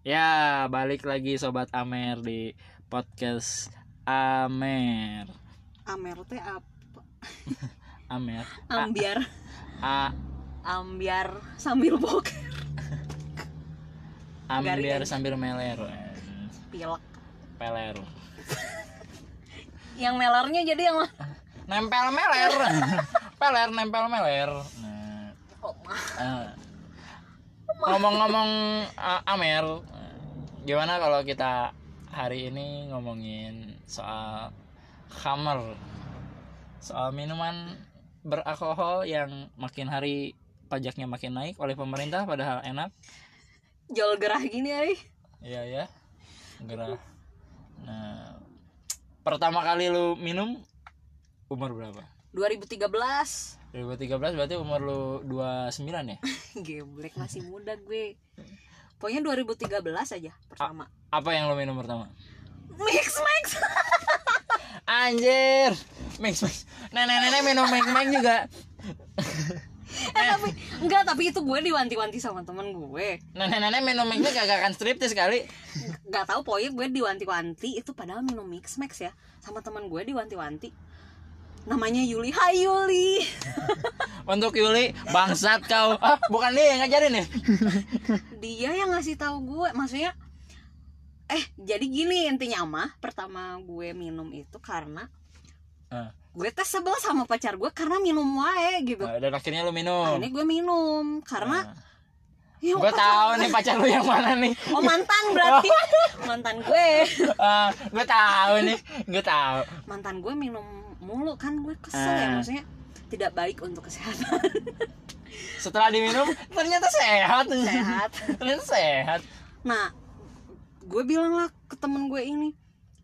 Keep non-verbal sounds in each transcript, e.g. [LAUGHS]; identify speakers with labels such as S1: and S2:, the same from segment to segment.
S1: Ya, balik lagi sobat Amer di podcast Amer.
S2: Amer teh apa? [LAUGHS]
S1: Amer.
S2: Ambiar,
S1: A
S2: ambiar sambil boker,
S1: ambiar sambil meler.
S2: pilek.
S1: Peler.
S2: Yang melernya jadi yang
S1: Nempel meler. [LAUGHS] Peler nempel meler. Nah,
S2: oh, mah.
S1: Ngomong-ngomong Amer, eh, gimana kalau kita hari ini ngomongin soal khamer? Soal minuman beralkohol yang makin hari pajaknya makin naik oleh pemerintah padahal enak.
S2: Jol gerah gini ay.
S1: iya ya gerah. Nah pertama kali lu minum umur berapa?
S2: 2013
S1: 2013 berarti umur lu 29 ya? [LAUGHS]
S2: Geblek masih muda gue. Pokoknya 2013 aja pertama.
S1: Apa yang lu minum pertama?
S2: Mix Max. [LAUGHS]
S1: Anjir. Mix mix nenek-nenek minum mix mix juga. [LAUGHS]
S2: Eh, tapi Enggak tapi itu gue diwanti-wanti sama temen gue.
S1: Nenek-nenek minum mix mix gak akan striptis kali.
S2: Gak tahu pokoknya gue diwanti-wanti. Itu padahal minum Mix Max ya. Sama temen gue diwanti-wanti Namanya Yuli. Hai Yuli. [LAUGHS]
S1: Untuk Yuli bangsat kau. Ah bukan dia yang ngajarin ya? [LAUGHS]
S2: Dia yang ngasih tahu gue. Maksudnya eh jadi gini intinya mah pertama gue minum itu karena
S1: Ah.
S2: gue tes sebel sama pacar gue karena minum wae gitu.
S1: Nah, dan akhirnya lu minum?
S2: Akhirnya gue minum karena ya,
S1: gue tahu nih pacar lu yang mana nih.
S2: Oh mantan berarti. [LAUGHS] Mantan gue.
S1: Ah, gue tahu nih. Gue tahu.
S2: Mantan gue minum mulu kan gue kesel ya
S1: Ah.
S2: maksudnya tidak baik untuk kesehatan. [LAUGHS]
S1: Setelah diminum ternyata sehat.
S2: Sehat. [LAUGHS]
S1: Ternyata sehat.
S2: Nah gue bilang lah ke temen gue ini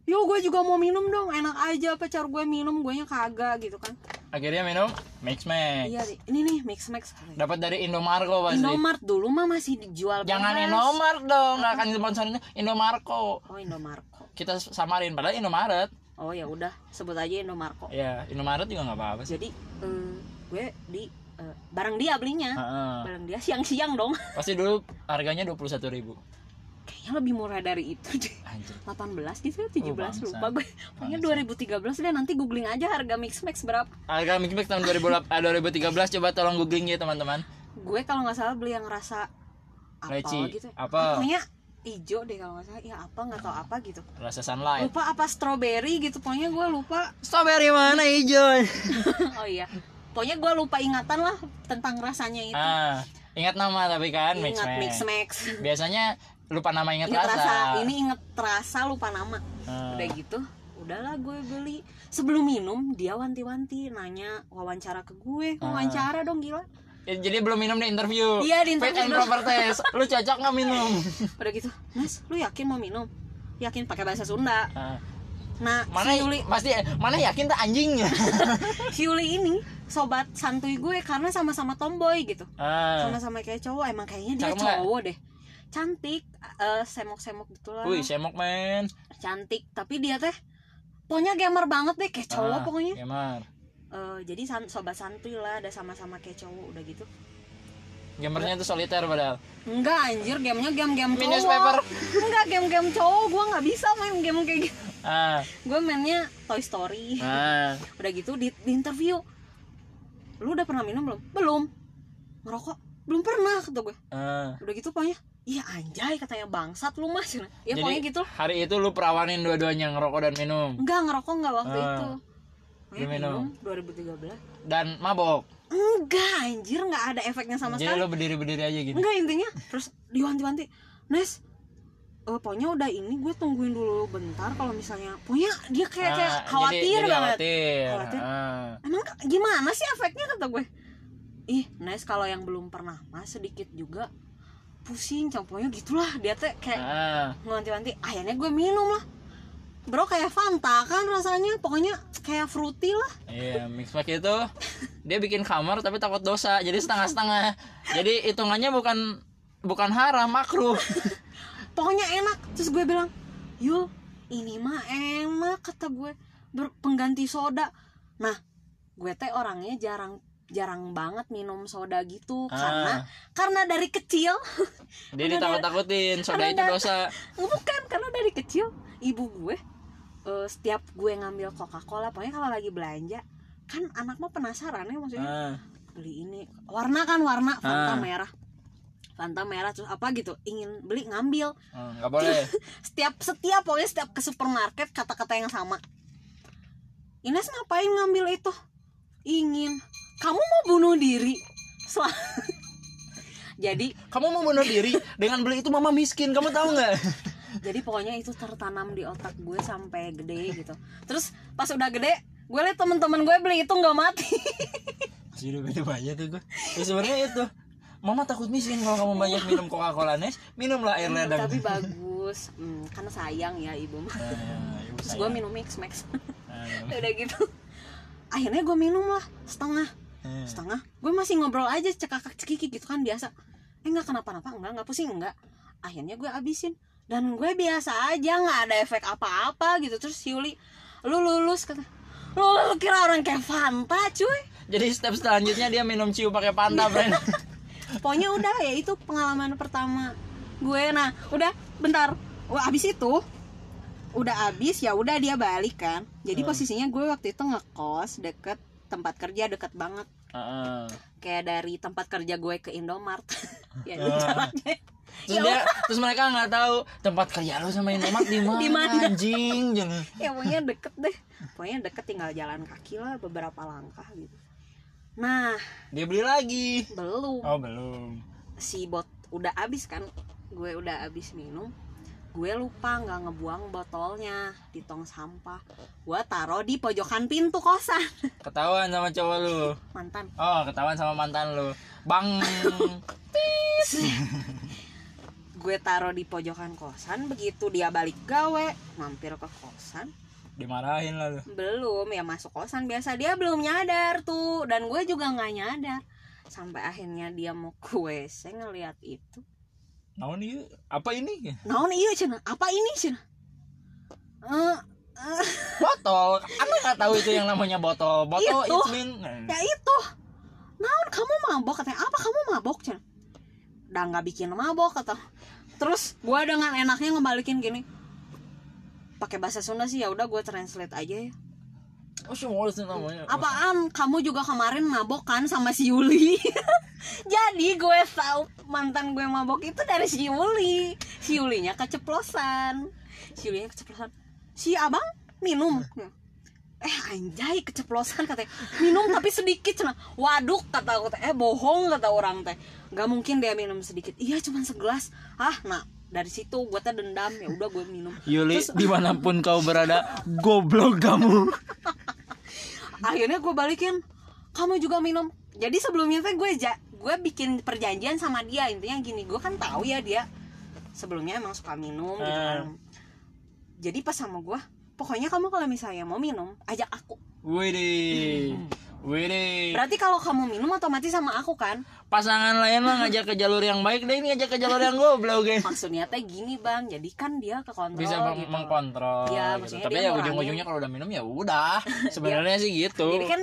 S2: yo gue juga mau minum dong enak aja pacar gue minum gue nya kagak gitu kan.
S1: Akhirnya minum mix max.
S2: Iya ini nih mix max
S1: dapat dari Indomarko pasti.
S2: Indomart dulu mah masih dijual
S1: jangan
S2: bebas.
S1: Indomart dong nggak akan sponsorin Indomarko
S2: oh Indomarko
S1: kita samarin padahal Indomaret
S2: oh ya udah sebut aja Indomarko
S1: ya Indomaret juga nggak apa-apa sih.
S2: Jadi eh, gue di eh, barang dia belinya.
S1: Heeh.
S2: barang dia siang-siang dong. [LAUGHS]
S1: Pasti dulu harganya dua puluh satu ribu.
S2: Kayaknya lebih murah dari itu deh.
S1: Anjir.
S2: 18 gitu ya 17
S1: Oh, bangsa.
S2: lupa gue. Pokoknya 2013 deh nanti googling aja harga mix max berapa.
S1: Harga mix max tahun 2008 eh, 2013 coba tolong googling ya teman-teman.
S2: Gue kalau nggak salah beli yang rasa apa
S1: Leci.
S2: gitu
S1: Apa?
S2: pokoknya hijau deh kalau nggak salah. Ya apa nggak tahu apa gitu.
S1: Rasa sunlight.
S2: Lupa apa strawberry gitu. Pokoknya gue lupa.
S1: Strawberry mana hijau? [LAUGHS]
S2: Oh iya. Pokoknya gue lupa ingatan lah tentang rasanya itu.
S1: Ah ingat nama tapi kan mix
S2: ingat
S1: max
S2: mix max
S1: biasanya lupa nama ingat
S2: ingat
S1: rasa,
S2: rasa. Ini inget rasa lupa nama.
S1: Ah.
S2: udah gitu udahlah gue beli. Sebelum minum dia wanti-wanti nanya wawancara ke gue.
S1: Ah.
S2: wawancara dong gila
S1: Ya, jadi belum minum di interview.
S2: Iya, di
S1: fit
S2: interview
S1: and
S2: dulu.
S1: proper test. Lu cocok nggak minum? [LAUGHS]
S2: Udah gitu mas lu yakin mau minum? Yakin pakai bahasa Sunda.
S1: Ah.
S2: nah
S1: mana
S2: si Yuli
S1: pasti mana yakin tak anjingnya [LAUGHS]
S2: si Yuli ini sobat santuy gue karena sama-sama tomboy gitu.
S1: Ah.
S2: sama-sama kayak cowok emang kayaknya dia
S1: Cakep
S2: cowok deh. Cantik eh, semok-semok gitu lah.
S1: Wih semok men.
S2: Cantik tapi dia teh pokoknya gamer banget deh kayak cowok
S1: Ah,
S2: pokoknya.
S1: gamer
S2: Eh, jadi san- sobat santuy lah ada sama-sama kayak cowok udah gitu.
S1: Gamernya tuh soliter padahal.
S2: Enggak anjir gamenya game-game cowok.
S1: Minus paper. [LAUGHS]
S2: enggak game-game cowok gue nggak bisa main game kayak gitu.
S1: Ah.
S2: Gue mainnya Toy Story.
S1: Ah. [LAUGHS]
S2: Udah gitu di, di interview. Lu udah pernah minum belum? Belum. Ngerokok? Belum pernah kata gue
S1: ah.
S2: Udah gitu pokoknya iya anjay katanya bangsat lu mas. Ya
S1: Jadi,
S2: pokoknya gitu.
S1: hari itu lu perawanin dua-duanya ngerokok dan minum?
S2: Enggak ngerokok enggak waktu
S1: Ah.
S2: itu Pokoknya
S1: minum.
S2: 2013
S1: dan mabok
S2: enggak anjir enggak ada efeknya sama
S1: jadi
S2: sekali
S1: lu berdiri-berdiri aja gini
S2: enggak intinya terus diwanti-wanti Nes eh, pokoknya udah ini gue tungguin dulu bentar kalau misalnya pokoknya dia kayak kayak
S1: Ah,
S2: khawatir
S1: jadi, jadi
S2: banget
S1: khawatir.
S2: Khawatir.
S1: Ah.
S2: emang gimana sih efeknya kata gue ih Nes kalau yang belum pernah mas sedikit juga pusing campurnya gitulah dia teh kayak
S1: Ah.
S2: ngewanti-wanti akhirnya gue minum lah bro kayak Fanta kan rasanya. Pokoknya kayak fruity lah.
S1: Iya, mix pack itu. Dia bikin kamar tapi takut dosa, jadi setengah-setengah. Jadi hitungannya bukan bukan haram, makruh.
S2: pokoknya enak. Terus gue bilang yuk ini mah enak kata gue. Ber- pengganti soda. Nah gue teh orangnya jarang jarang banget minum soda gitu.
S1: Ah.
S2: karena karena dari kecil.
S1: Dia ditakut-takutin soda itu dosa.
S2: Bukan karena dari kecil ibu gue eh, setiap gue ngambil Coca Cola pokoknya kalau lagi belanja kan anak mah penasaran ya maksudnya.
S1: Ah,
S2: beli ini warna kan warna Fanta
S1: Ah.
S2: merah. Fanta merah terus apa gitu ingin beli ngambil.
S1: Ah, nggak boleh. [LAUGHS]
S2: Setiap setiap pokoknya setiap ke supermarket kata-kata yang sama. Ines ngapain ngambil itu? Ingin. Kamu mau bunuh diri? Sel- [LAUGHS] jadi
S1: kamu mau bunuh diri dengan beli itu mama miskin kamu tahu nggak [LAUGHS]
S2: jadi pokoknya itu tertanam di otak gue sampai gede gitu. Terus pas udah gede gue liat temen-temen gue beli itu nggak mati.
S1: Masih udah beda banyak tuh gue. Ya sebenarnya itu. Mama takut miskin kalau kamu banyak minum coca cola nes. Minumlah air ledeng
S2: tapi bagus. Hmm, karena sayang ya ibu
S1: Nah, ya, ibu
S2: terus gue minum mix max.
S1: Nah, ya.
S2: udah gitu. Akhirnya gue minum lah setengah.
S1: Hmm.
S2: setengah. Gue masih ngobrol aja cekakak cekiki gitu kan biasa. Eh nggak kenapa-napa? Enggak nggak pusing? Enggak akhirnya gue abisin dan gue biasa aja nggak ada efek apa-apa gitu. Terus Yuli lu lulus kata lu, lu kira orang kayak Fanta cuy?
S1: Jadi step selanjutnya dia minum ciu pakai panta friend [LAUGHS]
S2: pokoknya udah ya itu pengalaman pertama gue. Nah udah bentar. Wah abis itu udah abis ya udah dia balik kan. Jadi
S1: Hmm.
S2: posisinya gue waktu itu ngekos deket tempat kerja deket banget.
S1: Heeh.
S2: kayak dari tempat kerja gue ke Indomart [LAUGHS] ya
S1: Ah.
S2: jaraknya
S1: terus
S2: Ya
S1: dia terus mereka nggak tahu tempat kerja lu sama Indomaret di [LAUGHS] mana
S2: Di mana?
S1: anjing jangan.
S2: Ya pokoknya deket deh. Pokoknya deket tinggal jalan kaki lah beberapa langkah gitu. Nah.
S1: Dia beli lagi.
S2: Belum.
S1: Oh belum.
S2: Si bot udah abis kan? Gue udah abis minum gue lupa nggak ngebuang botolnya di tong sampah. Gue taruh di pojokan pintu kosan. [LAUGHS]
S1: Ketahuan sama cowok lu.
S2: Mantan.
S1: Oh ketahuan sama mantan lu. Bang. [LAUGHS]
S2: Gue taruh di pojokan kosan begitu dia balik gawe mampir ke kosan.
S1: Dimarahin lah lu.
S2: Belum ya masuk kosan biasa. Dia belum nyadar tuh dan gue juga nggak nyadar. Sampai akhirnya dia mau ke WC ngeliat itu
S1: naon ieu? Apa ini?
S2: Naon iya cina apa ini cina Eh, eh,
S1: botol. Anda nggak tahu itu yang namanya botol? Botol
S2: Itu.
S1: mean
S2: ya itu. Naon kamu mabok? Katanya apa kamu mabok cina udah nggak bikin mabok kata. Terus gue dengan enaknya ngebalikin gini. Pakai bahasa Sunda sih ya udah gue translate aja ya.
S1: Oh namanya.
S2: Apaan? Kamu juga kemarin mabok kan sama si Yuli [LAUGHS] jadi gue tahu mantan gue mabok itu dari si Yuli. Si Yulinya keceplosan. Si Yulinya keceplosan. Si abang minum. Eh anjay keceplosan katanya. Minum tapi sedikit cina. Waduk kata aku teh. Eh bohong kata orang teh. Nggak mungkin dia minum sedikit. Iya cuma segelas. Ah nah dari situ gue teh dendam. Ya udah gue minum.
S1: Yuli
S2: Terus-
S1: di mana pun kau berada goblok kamu. [LAUGHS]
S2: Akhirnya gue balikin. Kamu juga minum. Jadi sebelumnya teh gue ja gue bikin perjanjian sama dia. Intinya gini gue kan tahu ya dia sebelumnya emang suka minum gitu kan. Jadi pas sama gue pokoknya kamu kalau misalnya mau minum ajak aku.
S1: Widih Widih
S2: berarti kalau kamu minum otomatis sama aku kan?
S1: Pasangan lain mah ngajak ke jalur yang baik deh ini ngajak ke jalur yang goblok guys.
S2: Maksudnya teh gini bang. Jadi kan dia ke kontrol
S1: bisa meng-
S2: gitu.
S1: mengkontrol
S2: Iya,
S1: gitu.
S2: maksudnya
S1: tapi
S2: dia
S1: ya ujung-ujungnya kalau udah minum ya udah [LAUGHS] sebenarnya sih gitu.
S2: jadi kan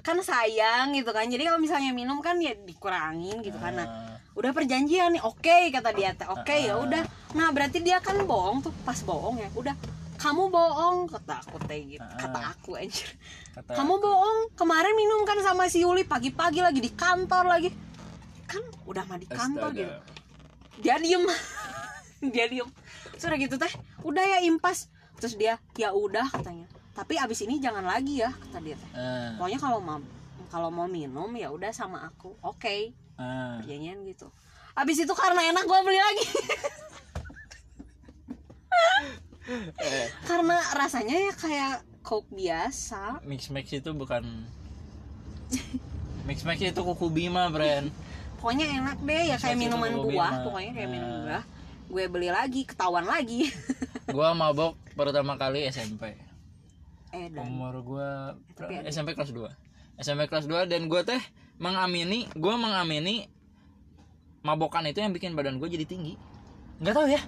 S2: Kan sayang gitu kan. Jadi kalau misalnya minum kan ya dikurangin gitu kan. Nah
S1: Ah,
S2: udah perjanjian nih oke kata dia teh. Oke ya
S1: Ah.
S2: udah. Nah berarti dia kan bohong tuh pas bohong ya. Udah kamu bohong kata aku teh gitu.
S1: Ah.
S2: kata aku anjir.
S1: Kata
S2: kamu bohong. Kemarin minum kan sama si Yuli pagi-pagi lagi di kantor lagi. Kan udah mah di kantor
S1: Astaga.
S2: gitu. Dia diem. [LAUGHS] Dia diem. Sudah gitu teh udah ya impas. Terus dia ya udah katanya tapi abis ini jangan lagi ya kata dia teh.
S1: Ah,
S2: pokoknya kalau mau kalau mau minum ya udah sama aku. Oke.
S1: Ah.
S2: perjanjian gitu. Abis itu karena enak gue beli lagi.
S1: Eh,
S2: karena rasanya ya kayak coke biasa.
S1: Mix max itu bukan mix max itu kuku bima brand.
S2: Pokoknya enak deh ya kayak minuman buah pokoknya kayak minum
S1: Nah.
S2: buah. Gue beli lagi ketahuan lagi.
S1: Gua mabok pertama kali SMP
S2: eh dan
S1: umur
S2: Tapi ada-
S1: SMP kelas 2 SMP kelas 2 dan gua teh mengamini gua mengamini mabokan itu yang bikin badan gue jadi tinggi. Nggak tahu ya.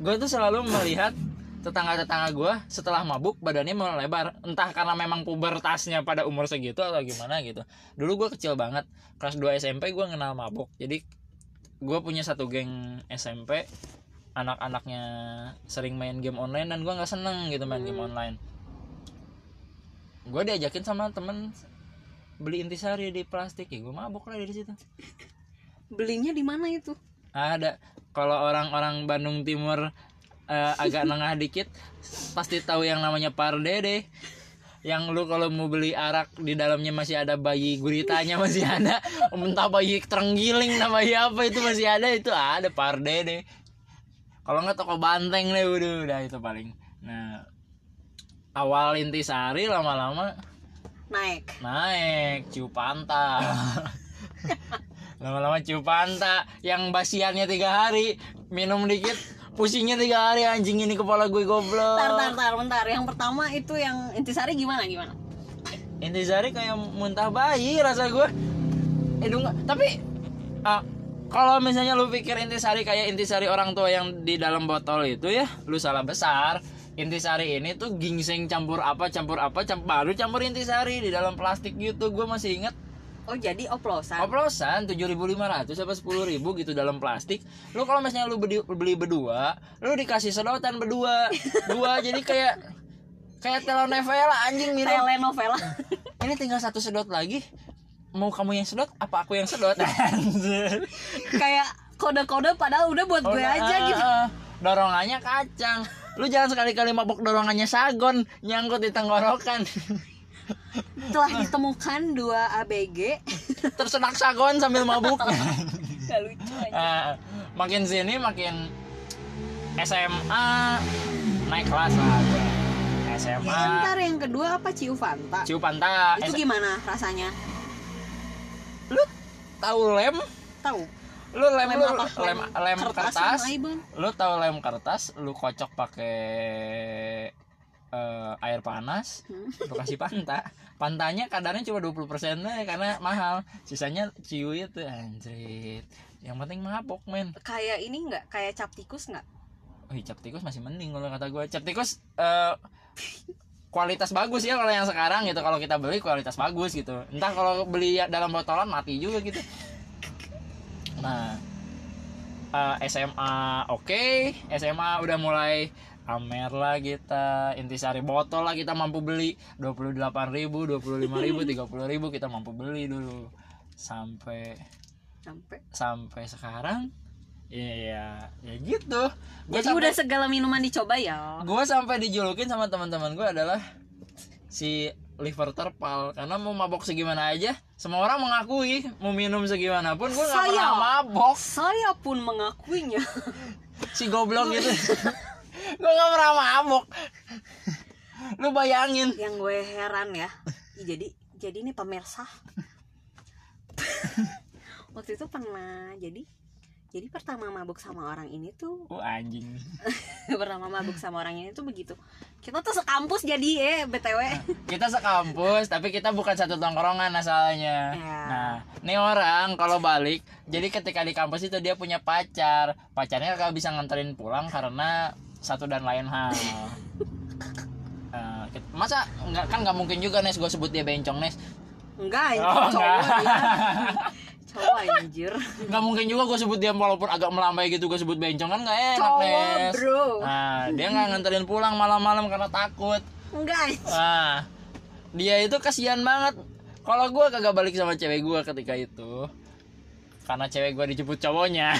S1: Gue tuh selalu melihat tetangga-tetangga gue setelah mabuk badannya mulai lebar entah karena memang pubertasnya pada umur segitu atau gimana gitu. Dulu gue kecil banget. Kelas 2 SMP gue kenal mabuk. Jadi gue punya satu geng SMP. Anak-anaknya sering main game online dan gue nggak seneng gitu main game online gue diajakin sama temen beli intisari di plastik ya gue mabuk lah dari situ.
S2: Belinya di mana itu?
S1: Ada. Kalau orang-orang Bandung Timur eh, agak [LAUGHS] nengah dikit pasti tahu yang namanya parde deh yang lu kalau mau beli arak di dalamnya masih ada bayi guritanya masih ada. Entah bayi terenggiling nama apa itu masih ada itu ada parde deh kalau nggak toko banteng deh udah udah itu paling. Nah awal intisari lama-lama
S2: naik.
S1: naik ciu panta. [LAUGHS] Lama-lama ciu panta. Yang basiannya tiga hari minum dikit pusingnya tiga hari anjing ini kepala gue goblok.
S2: Tar tar tar bentar. Yang pertama itu yang intisari gimana gimana?
S1: Intisari kayak muntah bayi rasa gue. Hidung tapi ah, kalau misalnya lu pikir intisari kayak intisari orang tua yang di dalam botol itu ya lu salah besar intisari ini tuh ginseng campur apa campur apa campur baru campur intisari di dalam plastik gitu gue masih inget
S2: oh jadi oplosan?
S1: Oplosan 7.500 apa 10.000 gitu dalam plastik. Lu kalau misalnya lu beli, beli berdua lu dikasih sedotan berdua. Dua jadi kayak kayak telenovela anjing mirip.
S2: Telenovela.
S1: Ini tinggal satu sedot lagi. Mau kamu yang sedot apa aku yang sedot? [LAUGHS]
S2: Kayak kode-kode padahal udah buat gue
S1: Udah,
S2: aja gitu.
S1: Ah. dorongannya kacang lu jangan sekali-kali mabok dorongannya sagon nyangkut di tenggorokan.
S2: Telah ditemukan dua ABG
S1: tersedak sagon sambil mabuk. [LAUGHS]
S2: Gak lucu aja.
S1: Ah, makin sini makin SMA naik kelas lah. SMA
S2: ya, ntar yang kedua apa? Ciu Fanta.
S1: Ciu panta
S2: itu
S1: S-
S2: gimana rasanya?
S1: Lu tahu lem?
S2: Tahu
S1: lu lem,
S2: Lem
S1: lu
S2: apa?
S1: lem lem
S2: Kertas
S1: lu tahu lem kertas lu kocok pakai eh, air panas
S2: Hmm.
S1: lu kasih panta. Pantanya kadarnya cuma 20% deh karena mahal. Sisanya ciu itu anjrit. Yang penting mabok men.
S2: Kayak ini nggak? Kayak cap tikus nggak?
S1: Wih, cap tikus masih mending kalau kata gue cap tikus eh, kualitas bagus ya kalau yang sekarang gitu. Kalau kita beli kualitas bagus gitu. Entah kalau beli ya dalam botolan mati juga gitu nah eh, SMA oke. SMA udah mulai amer lah kita intisari botol lah kita mampu beli. 28.000 ribu 25.000 ribu [LAUGHS] ribu kita mampu beli dulu. Sampai
S2: sampai.
S1: sampai sekarang Iya, ya gitu. Gua
S2: jadi
S1: sampai-
S2: udah segala minuman dicoba ya?
S1: Gue sampai dijulukin sama teman-teman gue adalah si liver terpal. Karena mau mabok segimana aja semua orang mengakui mau minum segimana pun gue nggak pernah mabok.
S2: saya pun mengakuinya.
S1: Si goblok gitu. Gue nggak pernah mabok. Lu bayangin.
S2: Yang gue heran ya. Jadi jadi ini pemirsa. [LAUGHS] Waktu itu pernah jadi jadi pertama mabuk sama orang ini tuh [LAUGHS]
S1: oh anjing.
S2: Pertama mabuk sama orang ini tuh begitu. Kita tuh sekampus jadi eh btw
S1: kita sekampus tapi kita bukan satu tongkrongan asalnya.
S2: Ya.
S1: nah ini orang kalau balik jadi ketika di kampus itu dia punya pacar. Pacarnya gak bisa nganterin pulang karena satu dan lain hal. [LAUGHS] Kit- masa nggak kan nggak mungkin juga Nes gue sebut dia bencong Nes.
S2: Enggak itu
S1: Oh,
S2: cowok
S1: enggak.
S2: dia [LAUGHS] cowok anjir
S1: nggak mungkin juga gue sebut dia walaupun agak melambai gitu gue sebut bencong kan nggak enak
S2: cowok
S1: Nes
S2: bro
S1: nah dia nggak nganterin pulang malam-malam karena takut
S2: enggak
S1: Nah, dia itu kasihan banget. Kalau gue kagak balik sama cewek gue ketika itu, karena cewek gue dijemput cowoknya.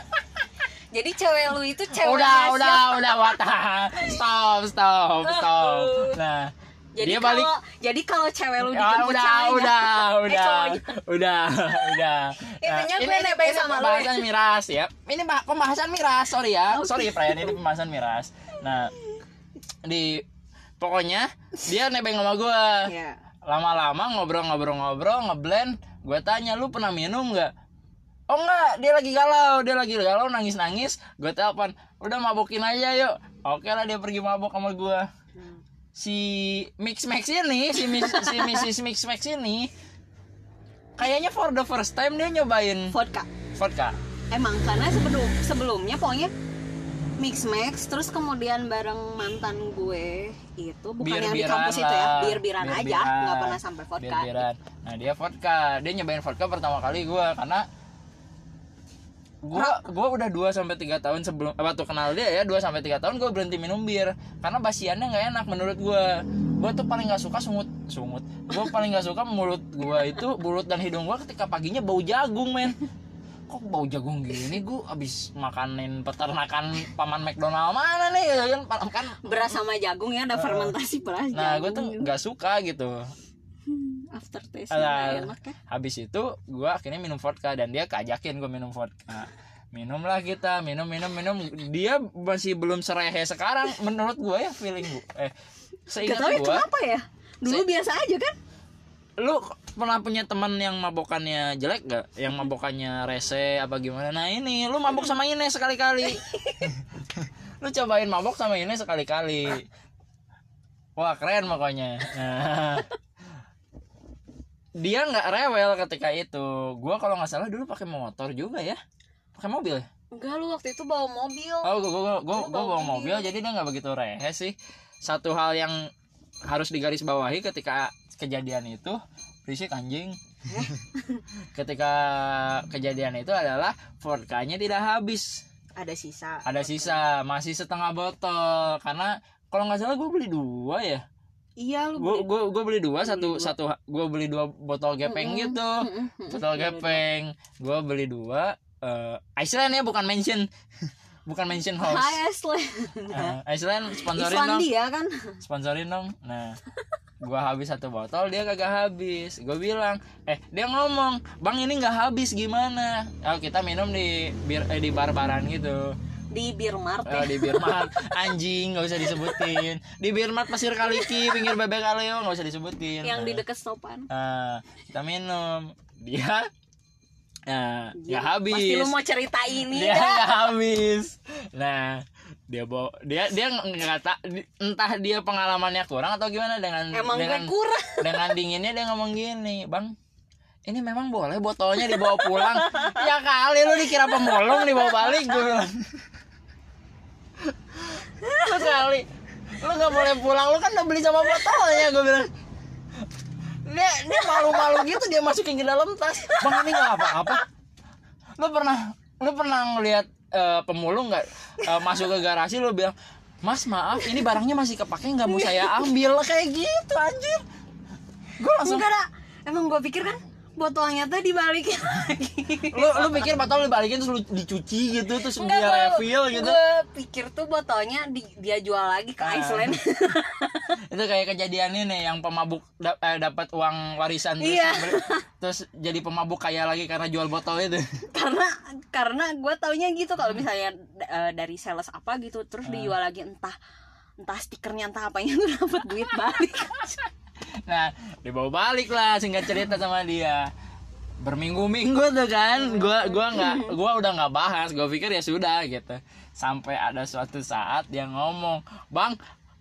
S1: [LAUGHS]
S2: jadi cewek lu itu cewek
S1: udah,
S2: rahasia.
S1: udah, udah, wata. [LAUGHS] Stop, stop, stop. Nah,
S2: jadi
S1: dia balik.
S2: kalau jadi kalau cewek lu
S1: Ya,
S2: dijemput
S1: udah,
S2: ceweknya- [LAUGHS]
S1: udah,
S2: eh,
S1: udah,
S2: cowoknya.
S1: udah, udah. [LAUGHS]
S2: Intinya gue nebeng sama lu ya.
S1: pembahasan miras ya. Ini bah- pembahasan miras, sorry ya, [LAUGHS] sorry Brian ini pembahasan miras. Nah, di pokoknya dia nebeng sama gue.
S2: ya
S1: lama-lama ngobrol-ngobrol-ngobrol ngeblend gue tanya lu pernah minum nggak oh enggak dia lagi galau dia lagi galau nangis-nangis gue telepon udah mabokin aja yuk oke lah dia pergi mabok sama gue. Si mix max ini si mis, [LAUGHS] si Mrs mix max ini kayaknya for the first time dia nyobain
S2: vodka.
S1: Vodka.
S2: Emang karena sebelum sebelumnya pokoknya mix max terus kemudian bareng mantan gue itu bukan yang di kampus itu ya
S1: lah.
S2: bir biran aja nggak pernah sampai vodka.
S1: Bir-biran. Nah dia vodka, dia nyobain vodka pertama kali gue karena gua gua udah 2 sampai tiga tahun sebelum apa tuh kenal dia ya 2 sampai tiga tahun gue berhenti minum bir. Karena basiannya nggak enak menurut gua. Gua tuh paling nggak suka sungut sungut gua paling nggak suka mulut gua itu mulut dan hidung gua ketika paginya bau jagung men. Kok bau jagung gini? Gua abis makanin peternakan paman McDonald mana nih? Kan kan
S2: beras sama jagung ya ada fermentasi beras
S1: nah gue
S2: jagung
S1: tuh
S2: gitu.
S1: nggak suka gitu
S2: Hmm, after taste
S1: Alah.
S2: enak ya?
S1: habis itu gue akhirnya minum vodka dan dia kajakin gue minum vodka. Minumlah kita minum minum minum. Dia masih belum serehe sekarang menurut gue ya feeling gue eh seingat
S2: tau ya
S1: gue
S2: kenapa ya? Dulu
S1: Se-
S2: biasa aja kan?
S1: Lu pernah punya teman yang mabokannya jelek gak yang mabokannya rese apa gimana? Nah ini lu mabok sama ini sekali-kali. [LAUGHS] Lu cobain mabok sama ini sekali-kali. Wah keren pokoknya. Nah, dia nggak rewel ketika itu. Gua kalau nggak salah dulu pakai motor juga ya. Pakai mobil ya?
S2: enggak lu waktu itu bawa mobil.
S1: Oh gua gua gua,
S2: Lu
S1: gua
S2: bawa
S1: bawa mobil jadi dia nggak begitu rehe sih. Satu hal yang harus digarisbawahi ketika kejadian itu berisik anjing. [LAUGHS] Ketika kejadian itu adalah vodkanya tidak habis.
S2: Ada sisa.
S1: Ada sisa masih setengah botol. Karena kalau nggak salah gue beli dua ya
S2: iya lu
S1: gue
S2: beli-
S1: gue gue beli dua satu
S2: dua.
S1: satu gue beli dua botol gepeng gitu.
S2: Mm-mm, mm-mm.
S1: botol
S2: Boleh,
S1: gepeng. Gue beli dua eh Iceland ya bukan mention. [LAUGHS] Bukan mention house
S2: Hai Ashley
S1: Eh, Iceland sponsorin dong.
S2: Islandia kan?
S1: Sponsorin dong. Nah gua habis satu botol dia kagak habis. Gue bilang eh dia ngomong bang ini nggak habis gimana? Oh, kita minum di bir eh, di bar baran gitu
S2: di Birmart
S1: Oh,
S2: ya.
S1: di Birmart. Anjing nggak usah disebutin. Di Birmart Pasir Kaliki pinggir bebek Kaleo nggak usah disebutin.
S2: Yang di
S1: Nah,
S2: dekat stopan
S1: nah, kita minum. Dia nah nggak habis.
S2: pasti lu mau cerita ini
S1: dia nggak habis. Nah dia bawa dia dia nggak tak entah dia pengalamannya kurang atau gimana dengan
S2: emang
S1: dengan
S2: kurang. [LAUGHS]
S1: dengan dinginnya dia ngomong gini bang ini memang boleh botolnya dibawa pulang? [LAUGHS] Ya kali lu dikira pemulung dibawa balik gue bilang lu kali lu nggak boleh pulang. Lu kan udah beli sama botolnya gue bilang. Dia dia malu-malu gitu dia masukin ke dalam tas. Bang ini nggak apa-apa. Lu pernah lu pernah ngelihat eh, pemulung nggak eh, masuk ke garasi lu bilang mas maaf ini barangnya masih kepake nggak mau saya ambil. Kayak gitu anjir. Gue langsung
S2: enggak emang gue pikir kan botolnya tuh dibalikin [LAUGHS] lagi
S1: lu lu pikir botol lu balikin terus lu dicuci gitu terus
S2: Enggak,
S1: dia refill gitu
S2: gue pikir tuh botolnya di- dia jual lagi ke
S1: Ah.
S2: Iceland [LAUGHS]
S1: itu kayak kejadian ini yang pemabuk da- eh, dapat uang warisan terus,
S2: Iya.
S1: terus jadi pemabuk kaya lagi karena jual botol itu [LAUGHS]
S2: karena karena gue taunya gitu kalau misalnya eh, dari sales apa gitu terus
S1: Ah.
S2: dijual lagi entah entah stikernya entah apanya tuh dapat duit balik
S1: nah dibawa balik lah singkat cerita sama dia. Berminggu-minggu tuh kan gua gua nggak gua udah nggak bahas. Gua pikir ya sudah gitu. Sampai ada suatu saat dia ngomong bang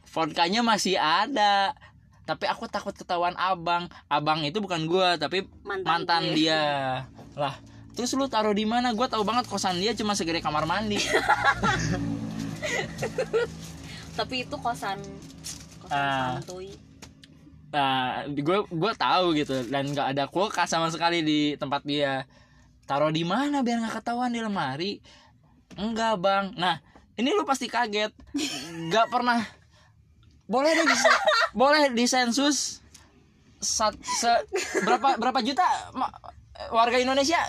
S1: vodkanya masih ada. Tapi aku takut ketahuan abang. Abang itu bukan gua tapi
S2: Mantan
S1: mantan,
S2: gue.
S1: dia. Lah terus lu taruh di mana? Gua tahu banget kosan dia cuma segede kamar mandi. [LAUGHS]
S2: Tapi itu kosan kosan
S1: Ah.
S2: santuy
S1: Nah, gue gue tahu gitu dan nggak ada kulkas sama sekali di tempat dia. Taruh di mana biar nggak ketahuan di lemari? Enggak bang. Nah, ini lu pasti kaget. Nggak pernah. Boleh deh bisa, boleh disensus sat, se, berapa berapa juta ma- warga Indonesia?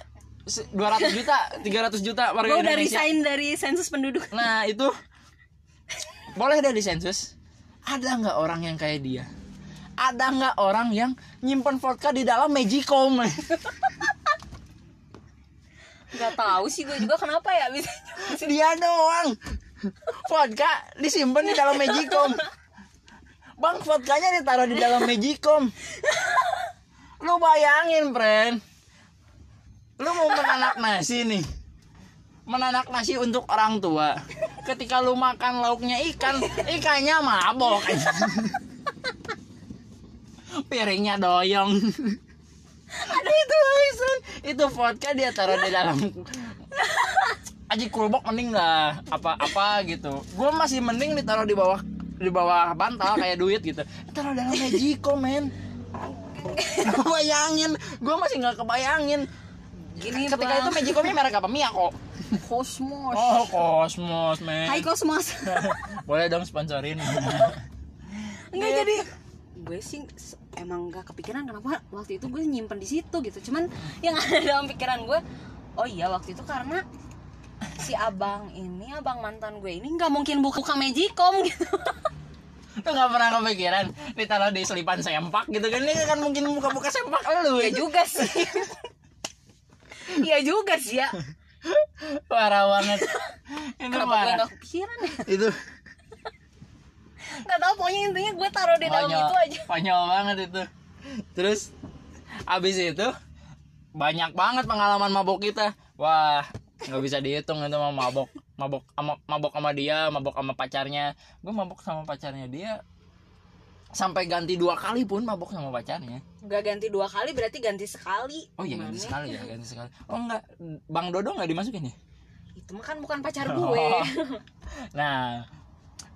S1: Se- 200 juta, 300 juta warga
S2: gue udah
S1: Indonesia.
S2: resign dari sensus penduduk
S1: Nah itu boleh deh disensus. Ada nggak orang yang kayak dia? Ada nggak orang yang nyimpen vodka di dalam magicom?
S2: nggak tahu sih gue juga kenapa ya bisa [LAUGHS]
S1: dia doang. Vodka disimpan di dalam magicom. Bang, vodkanya ditaruh di dalam magicom. Lu bayangin, friend. Lu mau menanak nasi nih. Menanak nasi untuk orang tua. Ketika lu makan lauknya ikan, ikannya mabok. [LAUGHS] Piringnya doyong. [LAUGHS] Ada itu Aisan. Itu vodka dia taruh di dalam. Aji kulbok mending lah apa apa gitu. Gue masih mending ditaruh di bawah di bawah bantal kayak duit gitu. Taruh dalam Magico men. Gak bayangin. Gue masih nggak kebayangin.
S2: Gini
S1: ketika itu
S2: bang
S1: Magico nya merek apa? Miyako
S2: Kosmos
S1: oh Cosmos men.
S2: Hai Kosmos [LAUGHS]
S1: boleh dong sponsorin.
S2: Enggak jadi gue sih emang gak kepikiran kenapa waktu itu gue nyimpen di situ gitu. Cuman [LAUGHS] yang ada dalam pikiran gue oh iya waktu itu karena si abang ini abang mantan gue ini nggak mungkin buka buka magicom gitu.
S1: Lu nggak pernah kepikiran ditaruh di selipan sempak gitu kan? Ini kan mungkin buka-buka sempak lu
S2: ya juga sih. Iya juga sih ya.
S1: Parah banget. Ini
S2: Kenapa gue
S1: parah.
S2: gak kepikiran ya?
S1: Itu
S2: Gak tau pokoknya intinya gue taruh di dalam itu aja.
S1: Konyol banget itu. Terus abis itu banyak banget pengalaman mabok kita. Wah nggak bisa dihitung itu mah mabok. Mabok sama mabok sama dia mabok sama pacarnya. Gue mabok sama pacarnya dia sampai ganti dua kali pun mabok sama pacarnya.
S2: Gak ganti dua kali berarti ganti sekali.
S1: Oh iya ganti sekali ya ganti sekali. Oh enggak bang dodo nggak dimasukin ya?
S2: Itu mah kan bukan pacar
S1: Oh.
S2: gue. [LAUGHS]
S1: Nah,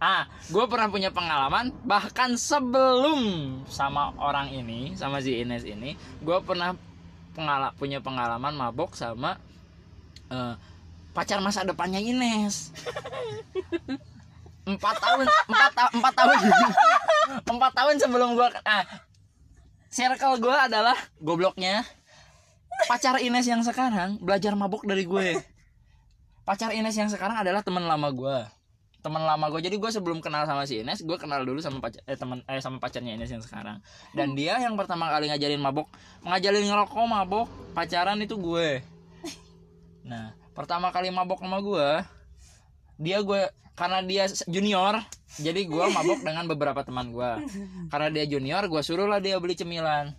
S1: ah, gue pernah punya pengalaman bahkan sebelum sama orang ini, sama si Ines ini, gue pernah pengala punya pengalaman mabok sama eh, pacar masa depannya Ines. [LAUGHS] Empat tahun, empat, ta- empat tahun, [LAUGHS] empat tahun sebelum gue, ah, circle gue adalah gobloknya pacar Ines yang sekarang belajar mabok dari gue. Pacar Ines yang sekarang adalah teman lama gue teman lama gue jadi gue sebelum kenal sama si Ines gue kenal dulu sama pacar eh teman eh sama pacarnya Ines yang sekarang. Dan dia yang pertama kali ngajarin mabok ngajarin ngerokok mabok pacaran itu gue. Nah pertama kali mabok sama gue dia gue karena dia junior jadi gue mabok dengan beberapa teman gue karena dia junior gue suruh lah dia beli cemilan.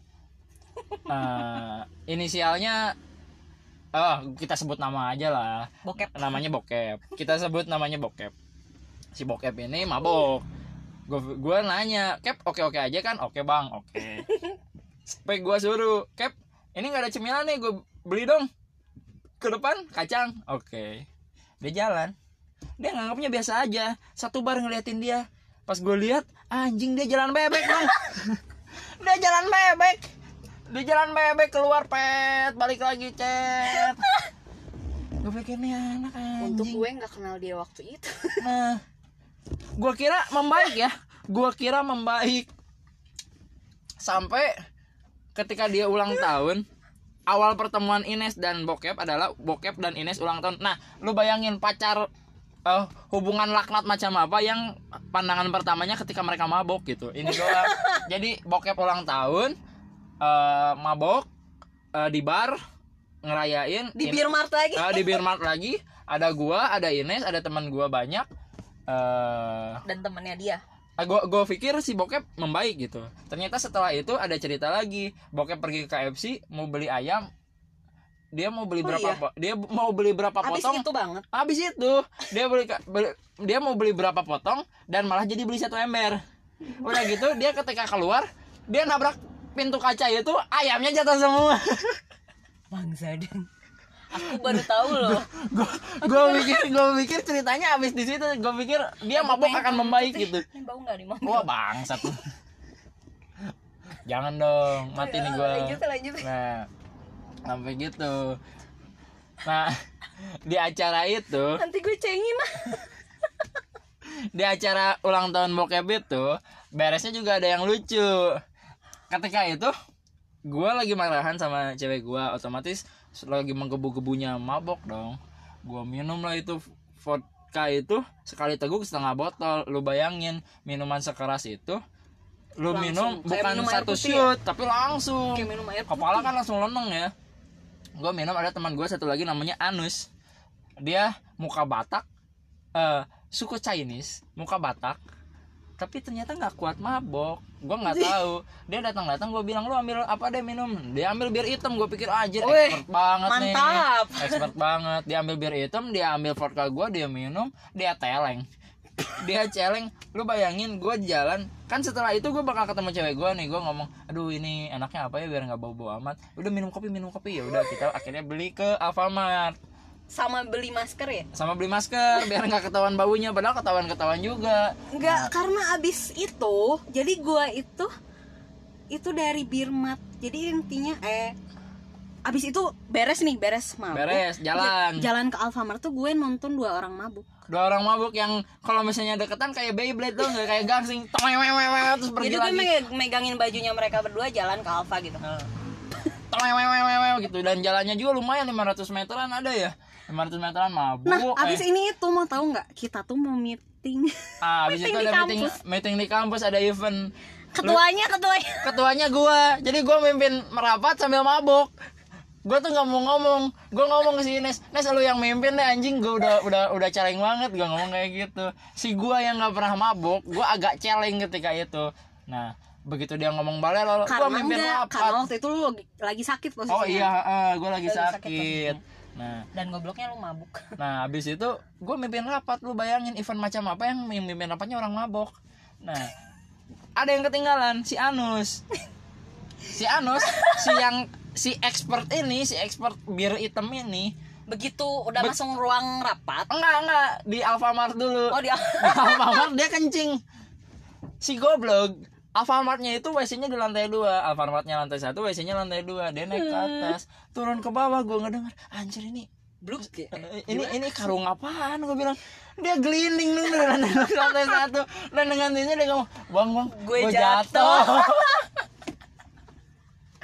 S1: Eh, inisialnya oh kita sebut nama aja lah.
S2: Bokep.
S1: Namanya bokep. Kita sebut namanya bokep si bokep ini mabok. Gue gue nanya kep oke oke aja kan? Oke bang. Oke. Sampai gue suruh kep ini nggak ada cemilan nih gue beli dong. Ke depan kacang. Oke. Dia jalan. Dia nganggapnya biasa aja. Satu bar ngeliatin dia. Pas gue lihat anjing dia jalan bebek dong [LAUGHS] dia jalan bebek. Dia jalan bebek keluar pet balik lagi cet gue pikir nih anak anjing.
S2: Untuk gue gak kenal dia waktu itu.
S1: Nah, gua kira membaik ya. Gua kira membaik. Sampai ketika dia ulang tahun, awal pertemuan Ines dan Bokep adalah Bokep dan Ines ulang tahun. Nah, lu bayangin pacar eh, hubungan laknat macam apa yang pandangan pertamanya ketika mereka mabok gitu. Ini doang. [LAUGHS] Jadi Bokep ulang tahun eh, mabok eh, di bar ngerayain
S2: Di
S1: In-
S2: Beer Mart lagi
S1: Ah, di Beer Mart lagi ada gua ada Ines ada teman gua banyak eh
S2: Dan temennya dia.
S1: ah, gua gua pikir si bokep membaik gitu. Ternyata setelah itu ada cerita lagi. Bokep pergi ke KFC mau beli ayam. Dia mau beli
S2: Oh,
S1: berapa
S2: iya?
S1: po- dia mau beli berapa
S2: Abis
S1: potong?
S2: itu banget.
S1: Habis itu dia beli, beli- dia mau beli berapa potong dan malah jadi beli satu ember. Udah gitu dia ketika keluar dia nabrak pintu kaca itu ayamnya jatuh semua. [LAUGHS]
S2: Bangsa dan Aku baru tahu loh.
S1: Gue pikir gue pikir ceritanya habis di situ. Gue pikir dia mabok akan membaik gitu.
S2: Bau gak nih
S1: wah bangsat. Jangan dong mati nih gue nah sampai gitu. Nah di acara itu
S2: Nanti gue cengin
S1: di acara ulang tahun bokep itu beresnya juga ada yang lucu. Ketika itu gue lagi marahan sama cewek gue otomatis lagi menggebu-gebunya mabok dong gue minum lah itu vodka itu sekali teguk setengah botol lu bayangin minuman sekeras itu lu
S2: Langsung.
S1: minum bukan
S2: minum
S1: satu
S2: ya?
S1: shoot tapi langsung
S2: Kayak minum air putih.
S1: kepala kan langsung leneng ya gue minum ada teman gue satu lagi namanya Anus dia muka Batak eh suku Chinese muka Batak tapi ternyata nggak kuat mabok. Gue nggak tahu. Dia datang datang gue bilang lu ambil apa deh minum? Dia ambil bir hitam. Gue pikir anjir
S2: Wih,
S1: expert banget nih.
S2: mantap. [LAUGHS]
S1: expert banget. Dia ambil bir hitam dia ambil vodka gue dia minum dia teleng dia celeng. Lu bayangin gue jalan. Kan setelah itu gue bakal ketemu cewek gue nih. Gue ngomong aduh ini enaknya apa ya biar nggak bau bau amat. Udah minum kopi minum kopi. Ya udah kita akhirnya beli ke Alfamart
S2: sama beli masker ya
S1: sama beli masker biar nggak ketahuan baunya padahal ketahuan ketahuan juga
S2: Enggak, karena abis itu jadi gua itu itu dari Birmat. Jadi intinya eh abis itu beres nih, beres mabuk.
S1: beres jalan
S2: Jalan ke Alfamart tuh gue nonton dua orang mabuk.
S1: dua orang mabuk yang kalau misalnya deketan kayak Beyblade tuh nggak kayak gangsing terus pergi
S2: Jadi gue
S1: lagi
S2: megangin bajunya mereka berdua jalan ke Alfa gitu.
S1: gitu dan jalannya juga lumayan 500 meteran ada ya 500 meteran mabuk
S2: Nah, abis
S1: eh,
S2: ini itu mau tahu nggak? Kita tuh mau meeting.
S1: ah, [LAUGHS] abis
S2: meeting
S1: itu
S2: di
S1: ada meeting
S2: kampus.
S1: meeting di kampus ada event.
S2: Ketuanya, ketuanya. [LAUGHS]
S1: ketuanya gua. Jadi gua mimpin merapat sambil mabuk. Gua tuh nggak mau ngomong. Gua ngomong ke si Ines Nes lu yang mimpin deh anjing. Gua udah udah udah celeng banget gua ngomong kayak gitu. Si gua yang nggak pernah mabuk gua agak celeng ketika itu. Nah begitu dia ngomong balik gua
S2: Karena
S1: mimpin
S2: enggak,
S1: rapat.
S2: karena waktu itu lu lagi, sakit posisinya.
S1: oh iya eh, gua lagi
S2: Lagi sakit
S1: sakit nah
S2: Dan gobloknya lu mabuk. [LAUGHS]
S1: Nah, habis itu gue mimpin rapat, lu bayangin event macam apa yang mimpin rapatnya orang mabok. Nah, ada yang ketinggalan, si Anus. Si Anus, si yang si expert ini, si expert bir hitam ini,
S2: Begitu udah
S1: Be-
S2: masuk ruang rapat.
S1: enggak enggak di Alfamart dulu.
S2: Oh dia.
S1: Di Alfamart dia kencing. Si goblok Alfamartnya itu WC-nya di lantai dua. Alfamartnya lantai satu WC-nya lantai dua. Dia naik ke atas Turun ke bawah gue ngedenger Anjir ini
S2: Bluk.
S1: Eh, ini ini karung apaan? Gue bilang dia gelinding dong dari lantai, lantai satu. Dan dengan ini dia ngomong bang bang
S2: Gue jatuh."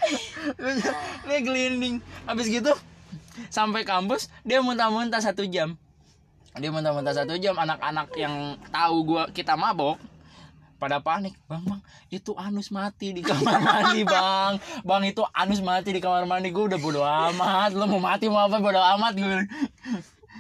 S2: [LAUGHS]
S1: dia gelinding. Habis gitu sampai kampus dia muntah-muntah satu jam. Dia muntah-muntah satu jam anak-anak yang tahu gua kita mabok pada panik. Bang bang itu anus mati di kamar mandi [LAUGHS] bang. Bang itu anus mati di kamar mandi. Gue udah bodo amat. Lo mau mati mau apa? Bodo amat gue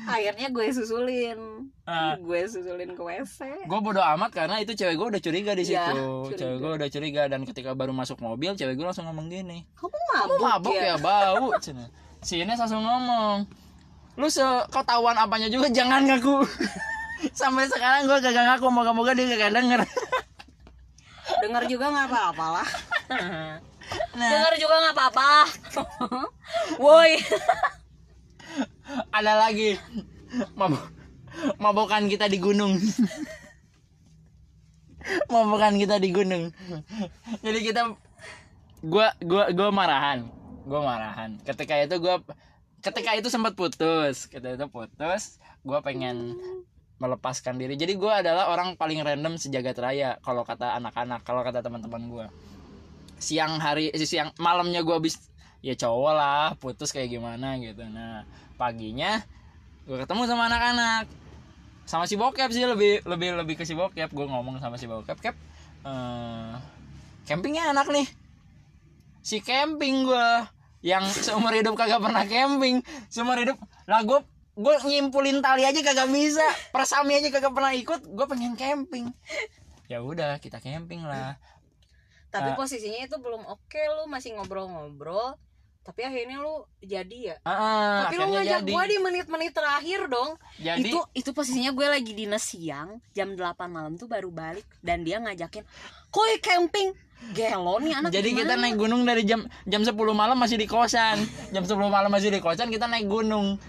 S2: Akhirnya gue susulin.
S1: Ah.
S2: Gue susulin ke WC.
S1: gue bodo amat karena itu cewek gue udah curiga di situ.
S2: Iya, curiga.
S1: cewek gue udah curiga dan ketika baru masuk mobil cewek gue langsung ngomong gini.
S2: Kamu
S1: kamu
S2: mabuk,
S1: mabuk ya, bau? Cina. si Ines langsung ngomong lu seketahuan apanya juga? Jangan ngaku. [LAUGHS] Sampai sekarang gue kagak ngaku. Moga-moga dia kagak denger [LAUGHS]
S2: Dengar juga nggak apa-apa lah. [LAUGHS]
S1: nah.
S2: Dengar juga nggak apa-apa. Woi.
S1: ada lagi. Mabuk mabokan kita di gunung. Mabokan kita di gunung. Jadi kita gua gua gua marahan. Gua marahan. Ketika itu gua ketika itu sempat putus. Ketika itu putus gua pengen melepaskan diri. Jadi gua adalah orang paling random sejagat raya kalau kata anak-anak kalau kata teman-teman gua. Siang hari eh, siang malamnya gua habis ya cowok lah putus kayak gimana gitu. Nah paginya gue ketemu sama anak-anak. Sama si bokep sih lebih lebih lebih ke si bokep. Gue ngomong sama si bokep kep eh, campingnya enak nih. Si camping gue yang seumur hidup kagak pernah camping seumur hidup lah gue gue nyimpulin tali aja kagak bisa persami aja kagak pernah ikut gue pengen camping ya udah kita camping lah
S2: Tapi
S1: Ah.
S2: posisinya itu belum oke lu masih ngobrol-ngobrol. Tapi akhirnya lu jadi ya.
S1: Ah,
S2: Tapi lu
S1: akhirnya
S2: ngajak
S1: jadi
S2: gue di menit-menit terakhir dong.
S1: jadi
S2: Itu itu posisinya gue lagi dinas siang, jam 8 malam tuh baru balik dan dia ngajakin, "Koi camping." Gelo nih anak
S1: Jadi kita
S2: gimana?"
S1: naik gunung dari jam jam 10 malam masih di kosan. Jam 10 malam masih di kosan kita naik gunung.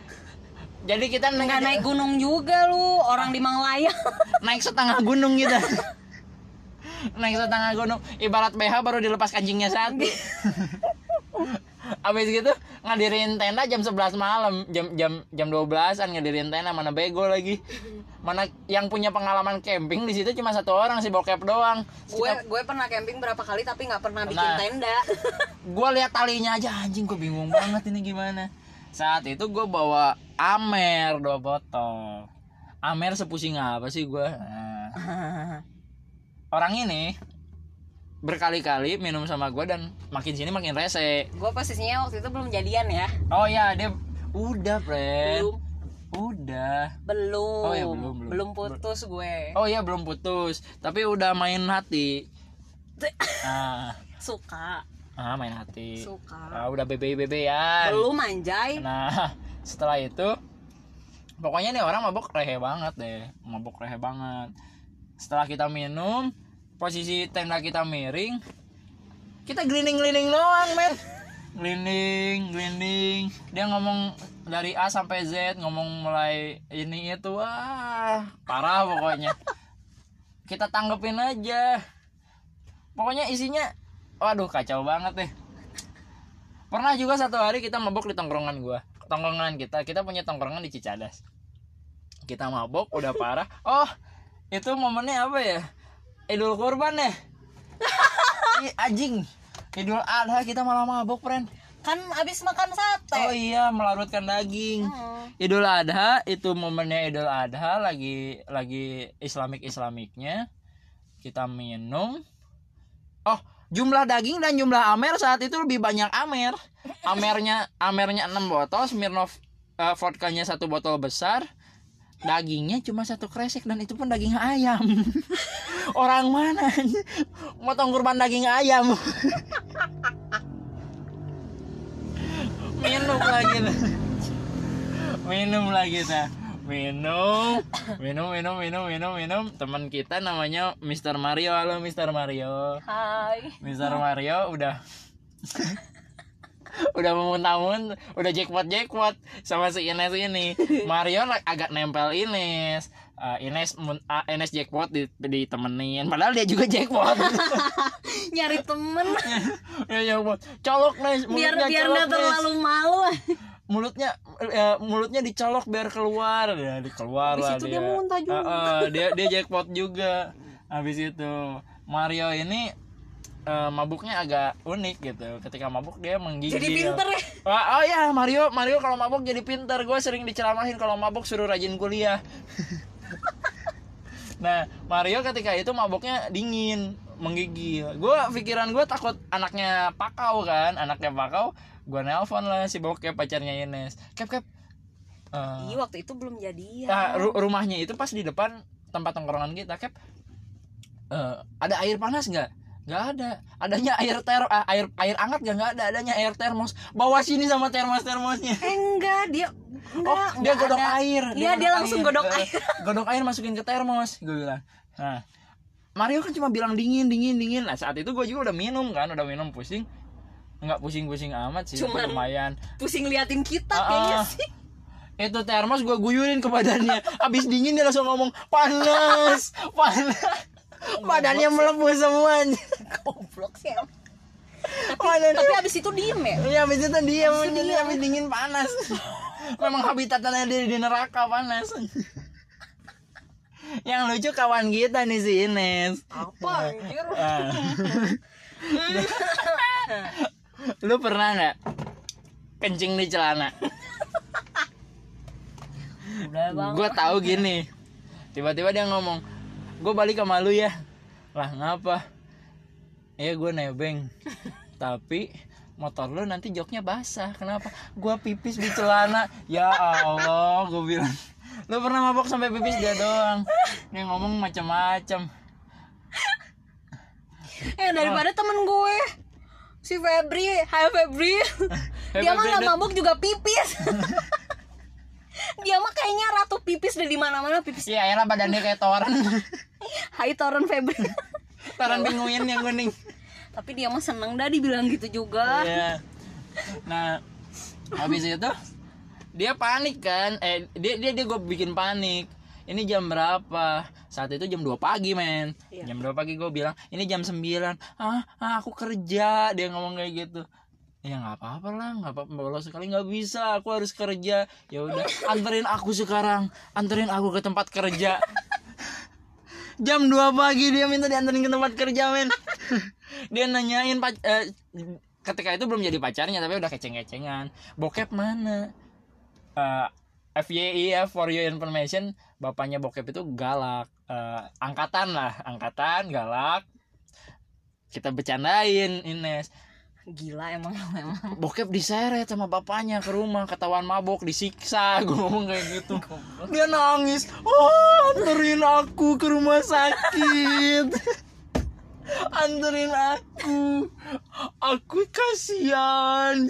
S1: Jadi kita naik
S2: nggak naik gunung juga lu, orang di Manglaya. [LAUGHS]
S1: naik setengah gunung kita. naik setengah gunung. Ibarat BH baru dilepas kancingnya satu. Abis gitu ngadirin tenda jam 11 malam, jam jam jam 12-an ngadirin tenda mana bego lagi. Mana yang punya pengalaman camping di situ cuma satu orang si bokep doang.
S2: gue gue pernah camping berapa kali tapi nggak pernah bikin
S1: Pernah.
S2: tenda.
S1: gue lihat talinya aja anjing gue bingung banget ini gimana saat itu gue bawa amer dua botol. Amer sepusing apa sih gue Nah, [LAUGHS] orang ini berkali-kali minum sama gue dan makin sini makin rese.
S2: Gue posisinya waktu itu belum jadian ya.
S1: oh ya dia udah friend
S2: Belum.
S1: Udah.
S2: Belum.
S1: Oh, iya, belum, belum.
S2: Belum putus gue.
S1: oh iya belum putus. Tapi udah main hati. Ah
S2: Suka,
S1: ah main hati
S2: suka.
S1: ah, udah bebe bebean
S2: Belum anjay.
S1: Nah, [LAUGHS] setelah itu pokoknya nih orang mabok rehe banget deh, mabok rehe banget. Setelah kita minum, posisi tenda kita miring, kita glining-glining doang, men. glinding glinding dia ngomong dari A sampai Z ngomong mulai ini itu wah parah pokoknya kita tanggepin aja pokoknya isinya waduh kacau banget deh. Pernah juga satu hari kita mabok di tongkrongan gua. Tongkrongan kita kita punya tongkrongan di Cicadas. Kita mabok udah parah. Oh itu momennya apa ya? Idul Kurban ya? Ih, anjing. Idul Adha kita malah mabok friend.
S2: Kan abis makan sate.
S1: Oh iya melarutkan daging.
S2: Hmm.
S1: Idul Adha itu momennya Idul Adha lagi lagi Islamik Islamiknya kita minum. Oh jumlah daging dan jumlah amer saat itu lebih banyak amer. Amernya amernya 6 botol Smirnoff eh, vodkanya satu botol besar. Dagingnya cuma satu kresek dan itu pun daging ayam. [LAUGHS] Orang mana? Motong kurban daging ayam. [LAUGHS] Minum lagi minum lagi nah minum. Minum minum minum minum minum. Teman kita namanya Mr. Mario. Halo Mr. Mario.
S2: Hai.
S1: Mr. Mario udah. Udah memuntamun udah jackpot jackpot sama si Ines ini. Mario agak nempel Ines. Eh, Ines ah, Ines jackpot di, ditemenin. Padahal dia juga jackpot. [LAUGHS]
S2: Nyari temen. [LAUGHS]
S1: Ya jackpot colok nih
S2: biar biar nggak terlalu malu
S1: mulutnya eh, mulutnya dicolok biar keluar. Ya dikeluar lah
S2: itu
S1: dia.
S2: dia muntah juga.
S1: Ah, ah, dia dia jackpot juga. Habis itu Mario ini eh, mabuknya agak unik gitu. Ketika mabuk dia menggigil
S2: jadi pinter ya?
S1: Wah, oh ya Mario Mario kalau mabuk jadi pinter. Gue sering diceramahin kalau mabuk suruh rajin kuliah. [LAUGHS] Nah Mario ketika itu mabuknya dingin menggigil gue pikiran gue takut anaknya pakau kan anaknya pakau gue nelpon lah si bokep pacarnya Ines. Kep kep. Eh,
S2: iya waktu itu belum jadian.
S1: nah, ru- rumahnya itu pas di depan tempat tongkrongan kita kep. Eh, ada air panas nggak? Nggak ada. Adanya air ter ah, air air hangat nggak? Nggak ada. Adanya air termos. Bawa sini sama termos termosnya
S2: eh enggak dia enggak,
S1: oh dia
S2: enggak
S1: godok
S2: ada.
S1: air.
S2: Iya dia langsung godok
S1: Eh,
S2: air. [LAUGHS]
S1: godok air masukin ke termos gue bilang. Nah Mario kan cuma bilang dingin dingin dingin. Nah saat itu gue juga udah minum kan udah minum pusing nggak pusing pusing amat sih
S2: Cuman-
S1: lumayan.
S2: pusing liatin kita
S1: Ah,
S2: kayaknya
S1: ah.
S2: sih.
S1: Itu termos gue guyurin ke badannya. Abis dingin dia langsung ngomong panas panas. Badannya melepuh semuanya.
S2: Goblok sih
S1: panas
S2: tapi abis itu diem ya?
S1: Ya abis itu dia jadi abis dingin panas. Memang habitatnya dia di neraka panas. Yang lucu kawan kita nih si Ines.
S2: Apa anjir?
S1: Ah. [LAUGHS] [LAUGHS] [LAUGHS] lu pernah nggak? Kencing di celana. Gue tahu gini. Tiba-tiba dia ngomong gue balik sama lu ya. Lah ngapa? Ya gue nebeng. [LAUGHS] Tapi motor lu nanti joknya basah. Kenapa? Gue pipis di celana. Ya allah gue bilang. Lu pernah mabok sampai pipis dia doang. Dia ngomong macam-macam
S2: eh daripada temen gue si Febri hai Febri dia mah nggak
S1: Dut.
S2: mabuk juga pipis [LAUGHS] dia mah kayaknya ratu pipis dari mana-mana pipis
S1: ya akhirnya badannya kayak toren [LAUGHS]
S2: hai Toren Febri [LAUGHS]
S1: toren pinguin yang kuning
S2: tapi dia mah seneng dah dibilang gitu juga
S1: Iya. Nah, habis itu dia panik kan? Eh dia dia dia gue bikin panik. Ini jam berapa? Saat itu jam 2 pagi, men.
S2: Iya.
S1: Jam 2 pagi gue bilang, "Ini jam 9." Ah, ah, aku kerja. Dia ngomong kayak gitu. Ya nggak apa-apa lah, nggak apa-apa. Bolos sekali nggak bisa. Aku harus kerja. Ya udah, [LAUGHS] anterin aku sekarang. Anterin aku ke tempat kerja. jam 2 pagi dia minta dianterin ke tempat kerja men dia nanyain pac- eh, ketika itu belum jadi pacarnya tapi udah keceng-kecengan bokep mana Eh, FYI ya for your information bapaknya bokep itu galak. Eh, angkatan lah angkatan galak. Kita bercandain Ines.
S2: Gila emang [LAUGHS] emang.
S1: Bokep diseret sama bapaknya ke rumah ketahuan mabok disiksa gue [LAUGHS] ngomong kayak gitu. Dia nangis. Oh anterin aku ke rumah sakit. [LAUGHS] Anterin aku. Aku kasihan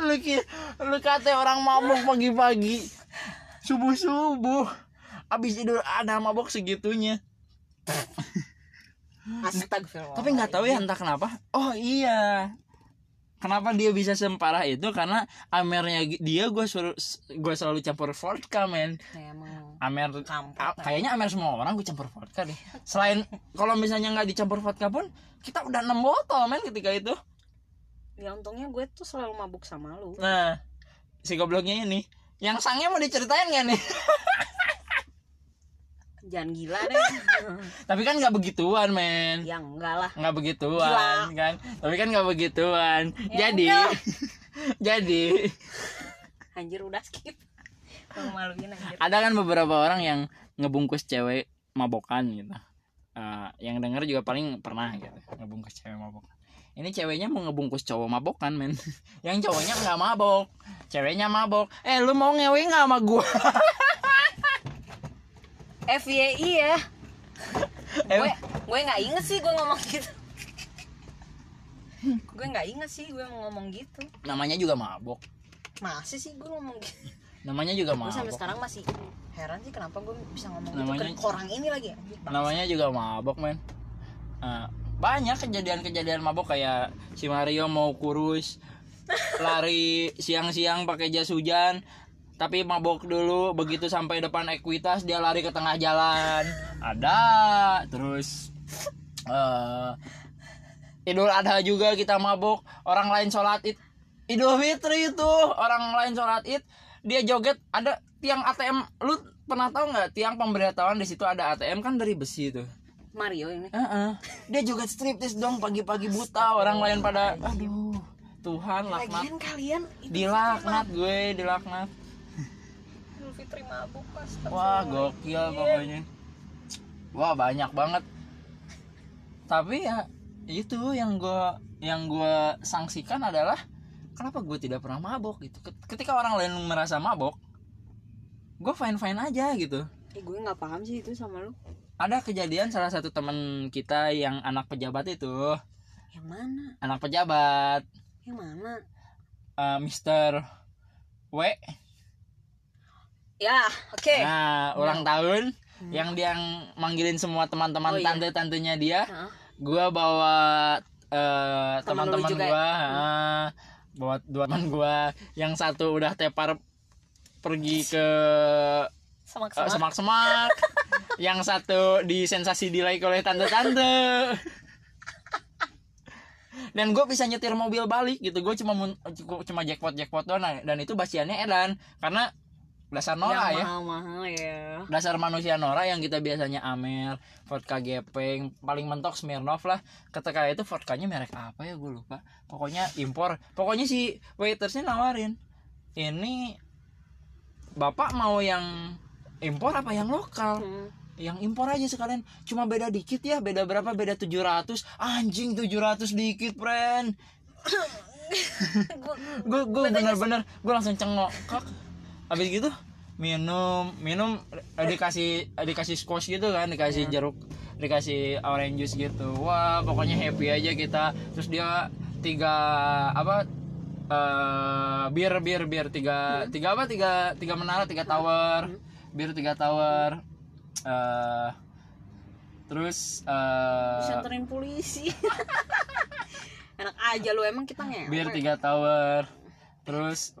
S1: lu ki lu kata orang mabok pagi-pagi. Subuh subuh abis tidur ada mabok segitunya.
S2: Astagfirullah.
S1: tapi nggak tahu ya entah kenapa. Oh iya. Kenapa dia bisa separah itu? Karena amernya dia gue suruh gue selalu campur vodka men.
S2: Ya,
S1: amer a- kayaknya amer semua orang gue campur vodka deh. Selain kalau misalnya nggak dicampur vodka pun kita udah 6 botol men ketika itu
S2: ya untungnya gue tuh selalu mabuk sama lu.
S1: Nah si gobloknya ini. Yang sangnya mau diceritain gak nih? [LAUGHS]
S2: Jangan gila deh. [LAUGHS]
S1: Tapi kan nggak begituan men.
S2: Ya enggak lah.
S1: Nggak begituan kan? Tapi kan nggak begituan.
S2: Ya
S1: jadi [LAUGHS] jadi.
S2: Anjir udah skip. Maluin anjir.
S1: Ada kan beberapa orang yang ngebungkus cewek mabokan gitu. Eh, yang denger juga paling pernah gitu. Ngebungkus cewek mabokan ini ceweknya mau ngebungkus cowok mabokan men? [LAUGHS] Yang cowoknya nggak mabok. Ceweknya mabok. Eh lu mau ngewe nggak sama gua? [LAUGHS]
S2: FYI ya. [LAUGHS] Gue gue nggak inget sih gue ngomong gitu. Gue nggak inget sih gue mau ngomong gitu.
S1: Namanya juga mabok.
S2: Masih sih gue ngomong gitu.
S1: Namanya juga
S2: gue sampai
S1: mabok.
S2: sekarang masih heran sih kenapa gue bisa ngomong
S1: Namanya-
S2: gitu. Ke orang ini lagi
S1: namanya juga mabok men. Eh, banyak kejadian-kejadian mabok kayak si Mario mau kurus lari siang-siang pakai jas hujan tapi mabok dulu begitu sampai depan ekuitas dia lari ke tengah jalan. Ada. Terus eh Idul Adha juga kita mabok. Orang lain sholat id Idul Fitri itu. Orang lain sholat id dia joget. Ada tiang ATM lu pernah tahu nggak tiang pemberitahuan di situ ada ATM kan dari besi tuh
S2: Mario ini.
S1: Heeh. Dia joget striptis dong pagi-pagi buta orang lain pada aduh. Tuhan laknat.
S2: Lagian kalian
S1: dilaknat gue dilaknat.
S2: Idul Fitri mabuk pas
S1: wah gokil pokoknya. Wah banyak banget. Tapi ya itu yang gue yang gue sanksikan adalah kenapa gue tidak pernah mabok gitu? Ket- ketika orang lain merasa mabok gue fine fine aja gitu.
S2: Eh gue nggak paham sih itu sama lu
S1: ada kejadian salah satu teman kita yang anak pejabat itu.
S2: Yang mana?
S1: Anak pejabat.
S2: Yang mana?
S1: Eh, Mister W.
S2: Ya oke.
S1: Nah ulang tahun. Yang dia manggilin semua teman-teman
S2: Oh, iya.
S1: tante-tantenya dia.
S2: Heeh.
S1: gua bawa
S2: lu
S1: teman-teman
S2: ya?
S1: gua ah, bawa dua teman gua. Yang satu udah tepar pergi ke
S2: semak
S1: eh,
S2: semak
S1: semak-semak [LAUGHS] yang satu di sensasi like oleh tante-tante. Dan gue bisa nyetir mobil balik gitu. Gue cuma cuma jackpot jackpot doang. Nah, dan itu basiannya Edan. Karena dasar Nora
S2: yang
S1: ya.
S2: mahal-mahal ya.
S1: Dasar manusia Nora yang kita biasanya Amer vodka gepeng paling mentok Smirnoff lah. Ketika itu vodkanya merek apa ya? Gue lupa. Pokoknya impor. Pokoknya si waitersnya nawarin ini bapak mau yang impor apa yang lokal?
S2: Hmm.
S1: Yang impor aja sekalian. Cuma beda dikit ya beda berapa? Beda 700 anjing 700 dikit friend. [LAUGHS] Gue gue bener-bener gue langsung cengok kok habis gitu minum minum dikasih dikasih squash gitu kan dikasih jeruk dikasih orange juice gitu. Wah pokoknya happy aja kita. Terus dia tiga apa eh bir bir bir. Tiga tiga apa? Tiga tiga menara tiga tower. Bir tiga tower eh terus eh
S2: anterin polisi. [LAUGHS] Enak aja lu emang kita ngewe.
S1: Bir tiga tower. Terus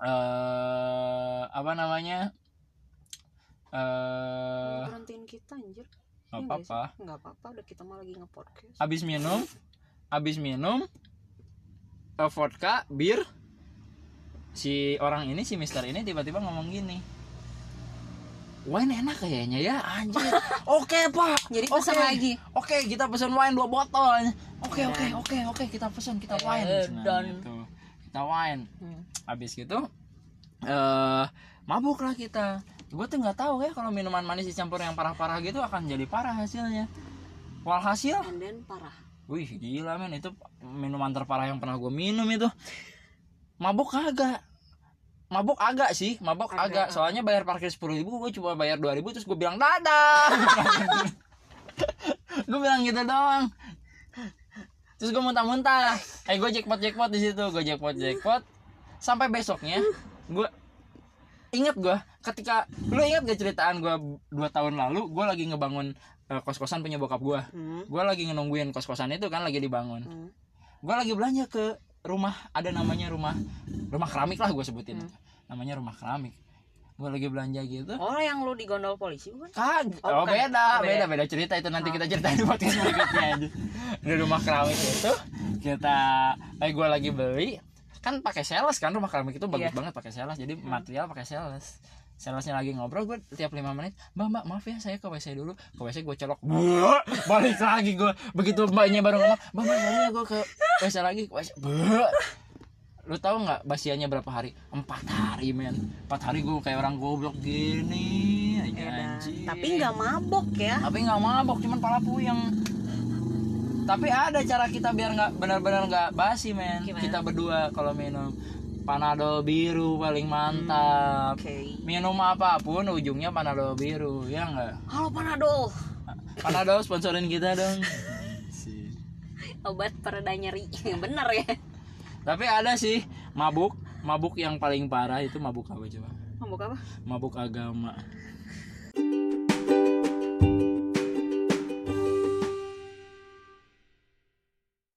S1: eh apa namanya? Eh
S2: berhentiin kita anjir.
S1: Nggak
S2: Iya
S1: apa-apa.
S2: nggak apa-apa udah kita mah lagi nge-podcast.
S1: Habis minum habis minum eh, vodka bir. Si orang ini si mister ini tiba-tiba ngomong gini wine enak kayaknya ya anjir [LAUGHS] oke pak.
S2: Jadi pesan lagi.
S1: Oke kita pesan wine dua botol. Oke oke oke oke kita pesan kita wine
S2: Eh,
S1: Nah,
S2: dan-
S1: gitu. kita wine.
S2: Hmm.
S1: habis gitu eh mabuk lah kita. Gue tuh nggak tahu ya kalau minuman manis dicampur yang parah-parah gitu akan jadi parah hasilnya. Walhasil
S2: and then parah.
S1: wih gila men. Itu minuman terparah yang pernah gue minum itu. Mabuk kagak mabuk agak sih mabuk
S2: Agak.
S1: agak, soalnya bayar parkir sepuluh ribu gue cuma bayar dua ribu terus gue bilang dadah [LAUGHS] gue bilang gitu doang terus gue muntah-muntah eh gue jackpot jackpot di situ gue jackpot jackpot sampai besoknya gue inget gue ketika lu inget gak ceritaan gue dua tahun lalu gue lagi ngebangun eh, kos-kosan punya bokap gue
S2: Hmm.
S1: gue lagi nungguin kos-kosan itu kan lagi dibangun
S2: Hmm.
S1: gue lagi belanja ke rumah ada namanya rumah rumah keramik lah gue sebutin
S2: Hmm.
S1: Namanya rumah keramik gue lagi belanja gitu
S2: Oh yang lu digondol polisi bukan?
S1: Kag,
S2: Oh,
S1: oh,
S2: bukan.
S1: beda,
S2: Oh,
S1: beda,
S2: beda.
S1: beda cerita itu nanti kita ceritain di podcast berikutnya aja. Di rumah keramik itu kita, eh gue lagi beli, kan pakai sales kan rumah keramik itu bagus
S2: Iya.
S1: banget pakai sales, jadi material pakai sales. Salesnya lagi ngobrol, gue tiap lima menit, mbak mbak maaf ya saya ke WC dulu, ke WC gue colok, Buah, balik lagi gue, begitu mbaknya baru ngomong, mbak mbak saya gue ke WC lagi, ke WC, Buah. Lu tahu nggak basiannya berapa hari? Empat hari men, empat hari gue kayak orang goblok gini, aja, anjing.
S2: Tapi nggak mabok ya?
S1: tapi nggak mabok cuman pala puyeng tapi ada cara kita biar nggak benar-benar nggak basi men
S2: Gimana?
S1: kita berdua kalau minum panadol biru paling mantap
S2: Oke.
S1: minum apa pun ujungnya panadol biru ya nggak
S2: Halo Panadol.
S1: panadol sponsorin kita dong [LAUGHS]
S2: Obat pereda nyeri. Bener ya?
S1: tapi ada sih mabuk. Mabuk yang paling parah itu mabuk apa coba?
S2: Mabuk apa?
S1: Mabuk agama.